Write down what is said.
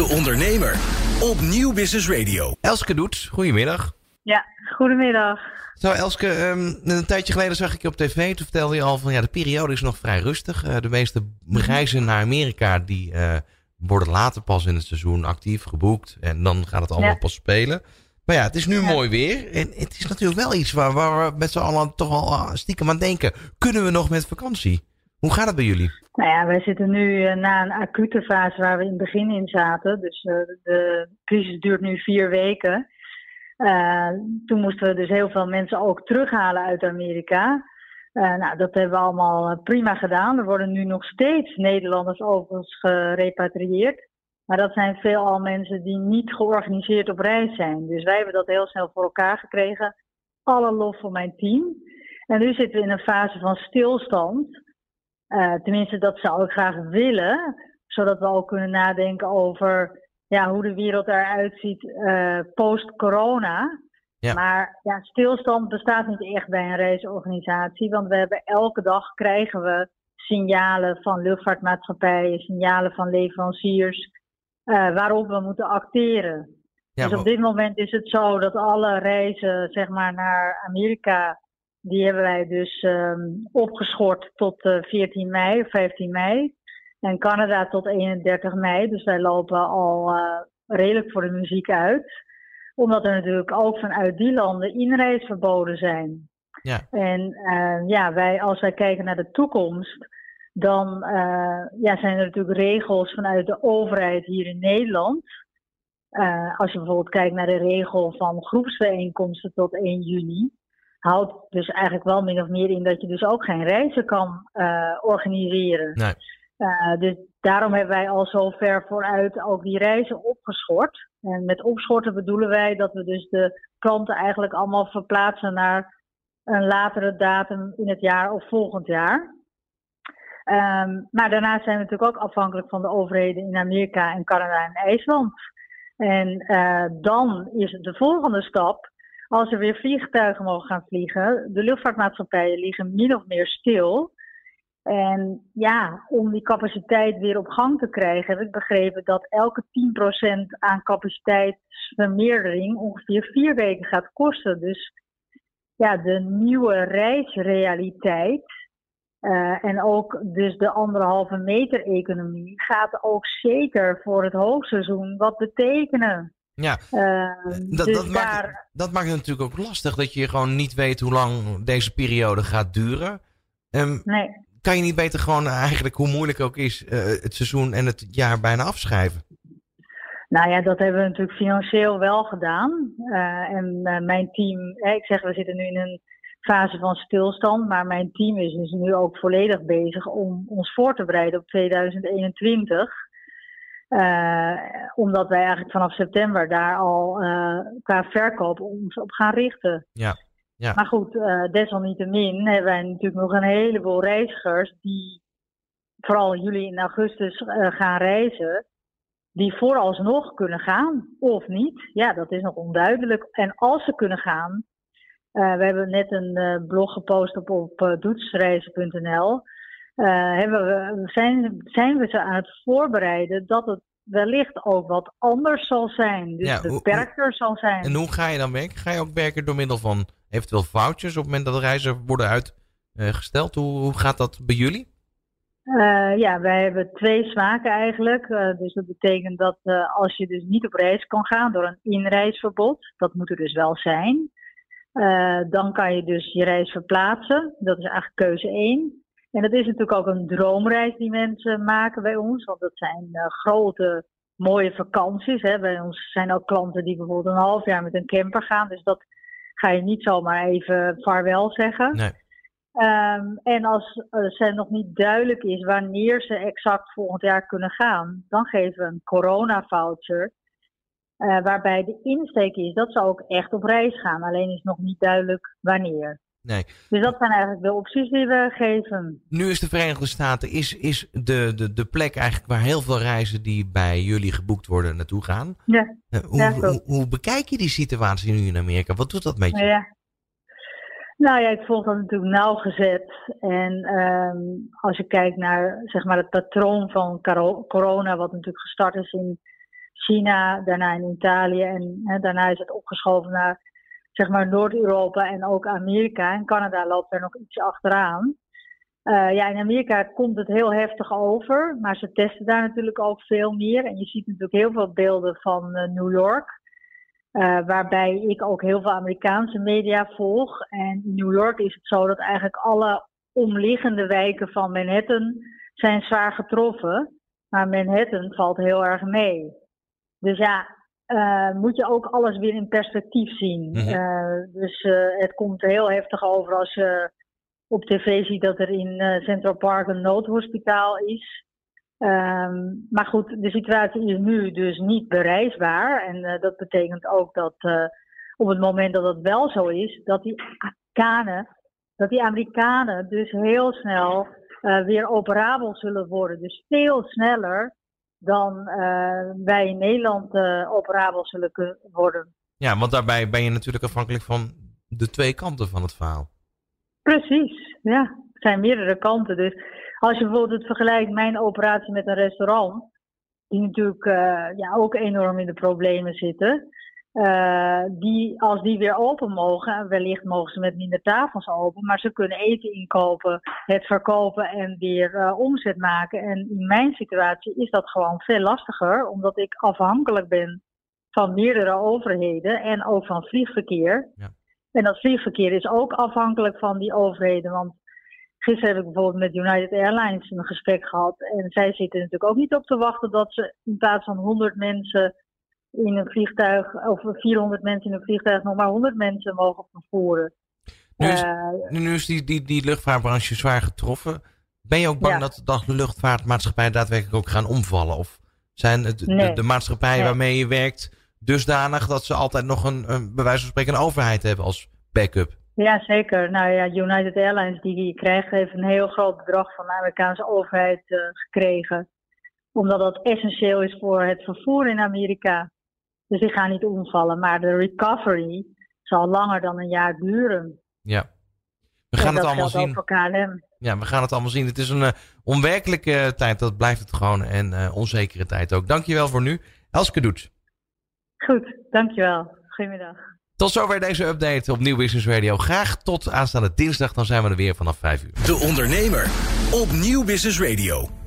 De Ondernemer op Nieuw Business Radio. Elske Doet, goedemiddag. Ja, goedemiddag. Zo Elske, um, een tijdje geleden zag ik je op tv. Toen vertelde je al van ja, de periode is nog vrij rustig. Uh, de meeste reizen naar Amerika die uh, worden later pas in het seizoen actief geboekt. En dan gaat het allemaal ja. pas spelen. Maar ja, het is nu ja. mooi weer. En het is natuurlijk wel iets waar, waar we met z'n allen toch wel ah, stiekem aan denken. Kunnen we nog met vakantie? Hoe gaat het bij jullie? Nou ja, wij zitten nu uh, na een acute fase waar we in het begin in zaten. Dus uh, de crisis duurt nu vier weken. Uh, toen moesten we dus heel veel mensen ook terughalen uit Amerika. nou, dat hebben we allemaal prima gedaan. Er worden nu nog steeds Nederlanders overigens gerepatrieerd. Maar dat zijn veelal mensen die niet georganiseerd op reis zijn. Dus wij hebben dat heel snel voor elkaar gekregen. Alle lof voor mijn team. En nu zitten we in een fase van stilstand. Uh, tenminste, dat zou ik graag willen. Zodat we ook kunnen nadenken over ja, hoe de wereld eruit ziet uh, post-corona. Ja. Maar ja, stilstand bestaat niet echt bij een reisorganisatie. Want we hebben elke dag krijgen we signalen van luchtvaartmaatschappijen, signalen van leveranciers uh, waarop we moeten acteren. Ja, dus op dit moment is het zo dat alle reizen zeg maar, naar Amerika, die hebben wij dus um, opgeschort tot uh, 14 mei, 15 mei. En Canada tot 31 mei. Dus wij lopen al uh, redelijk voor de muziek uit. Omdat er natuurlijk ook vanuit die landen inreisverboden zijn. Ja. En uh, ja, wij, als wij kijken naar de toekomst, dan ja, zijn er natuurlijk regels vanuit de overheid hier in Nederland. Als je bijvoorbeeld kijkt naar de regel van groepsbijeenkomsten tot 1 juni, houdt dus eigenlijk wel min of meer in dat je dus ook geen reizen kan uh, organiseren. Nee. dus daarom hebben wij al zo ver vooruit ook die reizen opgeschort. En met opschorten bedoelen wij dat we dus de klanten eigenlijk allemaal verplaatsen naar een latere datum in het jaar of volgend jaar. Um, maar daarnaast zijn we natuurlijk ook afhankelijk van de overheden in Amerika en Canada en IJsland. En uh, dan is de volgende stap, als er weer vliegtuigen mogen gaan vliegen, de luchtvaartmaatschappijen liggen min of meer stil. En ja, om die capaciteit weer op gang te krijgen, heb ik begrepen dat elke 10% aan capaciteitsvermeerdering ongeveer vier weken gaat kosten. Dus ja, de nieuwe reisrealiteit uh, en ook dus de anderhalve meter economie gaat ook zeker voor het hoogseizoen wat betekenen. Ja, uh, dat, dus dat, daar... maakt, dat maakt het natuurlijk ook lastig dat je gewoon niet weet hoe lang deze periode gaat duren. Um, nee. Kan je niet beter gewoon eigenlijk, hoe moeilijk ook is, uh, het seizoen en het jaar bijna afschrijven? Nou ja, dat hebben we natuurlijk financieel wel gedaan. Uh, en mijn team, ik zeg, we zitten nu in een fase van stilstand. Maar mijn team is dus nu ook volledig bezig om ons voor te bereiden op 2021. Uh, omdat wij eigenlijk vanaf september daar al uh, qua verkoop ons op gaan richten. Ja. Ja. Maar goed, uh, desalniettemin hebben wij natuurlijk nog een heleboel reizigers die vooral in juli en augustus gaan reizen. Die vooralsnog kunnen gaan of niet. Ja, dat is nog onduidelijk. En als ze kunnen gaan, we hebben net een blog gepost op, op uh, doetsreizen.nl. hebben we, zijn, zijn we ze aan het voorbereiden dat het wellicht ook wat anders zal zijn. Dus ja, beperkter zal zijn. En hoe ga je dan werken? Ga je ook werken door middel van eventueel foutjes op het moment dat reizen worden uitgesteld? hoe, hoe gaat dat bij jullie? Uh, ja, wij hebben twee smaken eigenlijk. Uh, dus dat betekent dat uh, als je dus niet op reis kan gaan door een inreisverbod, dat moet er dus wel zijn, dan kan je dus je reis verplaatsen. Dat is eigenlijk keuze 1. En dat is natuurlijk ook een droomreis die mensen maken bij ons. Want dat zijn uh, grote, mooie vakanties. Hè. Bij ons zijn ook klanten die bijvoorbeeld een half jaar met een camper gaan. Dus dat ga je niet zomaar even vaarwel zeggen. Nee. Um, en als het nog niet duidelijk is wanneer ze exact volgend jaar kunnen gaan, dan geven we een corona-voucher. Uh, waarbij de insteek is dat ze ook echt op reis gaan. Alleen is nog niet duidelijk wanneer. Nee. Dus dat zijn eigenlijk de opties die we geven. Nu is de Verenigde Staten is, is de, de, de plek eigenlijk waar heel veel reizen die bij jullie geboekt worden naartoe gaan. Ja. Uh, hoe, ja, hoe, hoe, bekijk je die situatie nu in Amerika? Wat doet dat met je? Ja. Nou ja, ik volg dat natuurlijk nauwgezet. En um, als je kijkt naar zeg maar, het patroon van corona, wat natuurlijk gestart is in China, daarna in Italië en hè, daarna is het opgeschoven naar zeg maar Noord-Europa en ook Amerika. En Canada loopt er nog iets achteraan. Uh, ja, in Amerika komt het heel heftig over, maar ze testen daar natuurlijk ook veel meer. En je ziet natuurlijk heel veel beelden van uh, New York. Uh, waarbij ik ook heel veel Amerikaanse media volg. En in New York is het zo dat eigenlijk alle omliggende wijken van Manhattan zijn zwaar getroffen. Maar Manhattan valt heel erg mee. Dus ja, uh, moet je ook alles weer in perspectief zien. Mm -hmm. uh, dus het komt heel heftig over als je op tv ziet dat er in Central Park een noodhospitaal is. Um, maar goed, de situatie is nu dus niet bereisbaar. En dat betekent ook dat op het moment dat het wel zo is, dat die Amerikanen, dat die Amerikanen dus heel snel weer operabel zullen worden. Dus veel sneller dan wij in Nederland operabel zullen kunnen worden. Ja, want daarbij ben je natuurlijk afhankelijk van de twee kanten van het verhaal. Precies, ja. Er zijn meerdere kanten. Dus als je bijvoorbeeld het vergelijkt mijn operatie met een restaurant, die natuurlijk uh, ja, ook enorm in de problemen zitten. Uh, die, als die weer open mogen, wellicht mogen ze met minder tafels open, maar ze kunnen eten inkopen, het verkopen en weer uh, omzet maken. En in mijn situatie is dat gewoon veel lastiger, omdat ik afhankelijk ben van meerdere overheden en ook van vliegverkeer. Ja. En dat vliegverkeer is ook afhankelijk van die overheden, want Gisteren heb ik bijvoorbeeld met United Airlines een gesprek gehad. En zij zitten natuurlijk ook niet op te wachten dat ze in plaats van 100 mensen in een vliegtuig, of 400 mensen in een vliegtuig, nog maar 100 mensen mogen vervoeren. Nu is, uh, nu is die, die, die luchtvaartbranche zwaar getroffen. Ben je ook bang ja. dat, dat luchtvaartmaatschappijen daadwerkelijk ook gaan omvallen? Of zijn het nee. de, de maatschappijen nee. waarmee je werkt dusdanig dat ze altijd nog een, een bij wijze van spreken een overheid hebben als backup? Ja, zeker. Nou ja, United Airlines die, die krijgt heeft een heel groot bedrag van de Amerikaanse overheid uh, gekregen. Omdat dat essentieel is voor het vervoer in Amerika. Dus die gaan niet omvallen. Maar de recovery zal langer dan een jaar duren. Ja. We gaan het allemaal zien. ook voor KLM. Ja, we gaan het allemaal zien. Het is een uh, onwerkelijke tijd, dat blijft het gewoon. En uh, onzekere tijd ook. Dankjewel voor nu. Elske Doet. Goed, dankjewel. Goedemiddag. Tot zover deze update op Nieuw Business Radio. Graag tot aanstaande dinsdag, dan zijn we er weer vanaf 5 uur. De Ondernemer op Nieuw Business Radio.